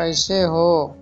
कैसे हो?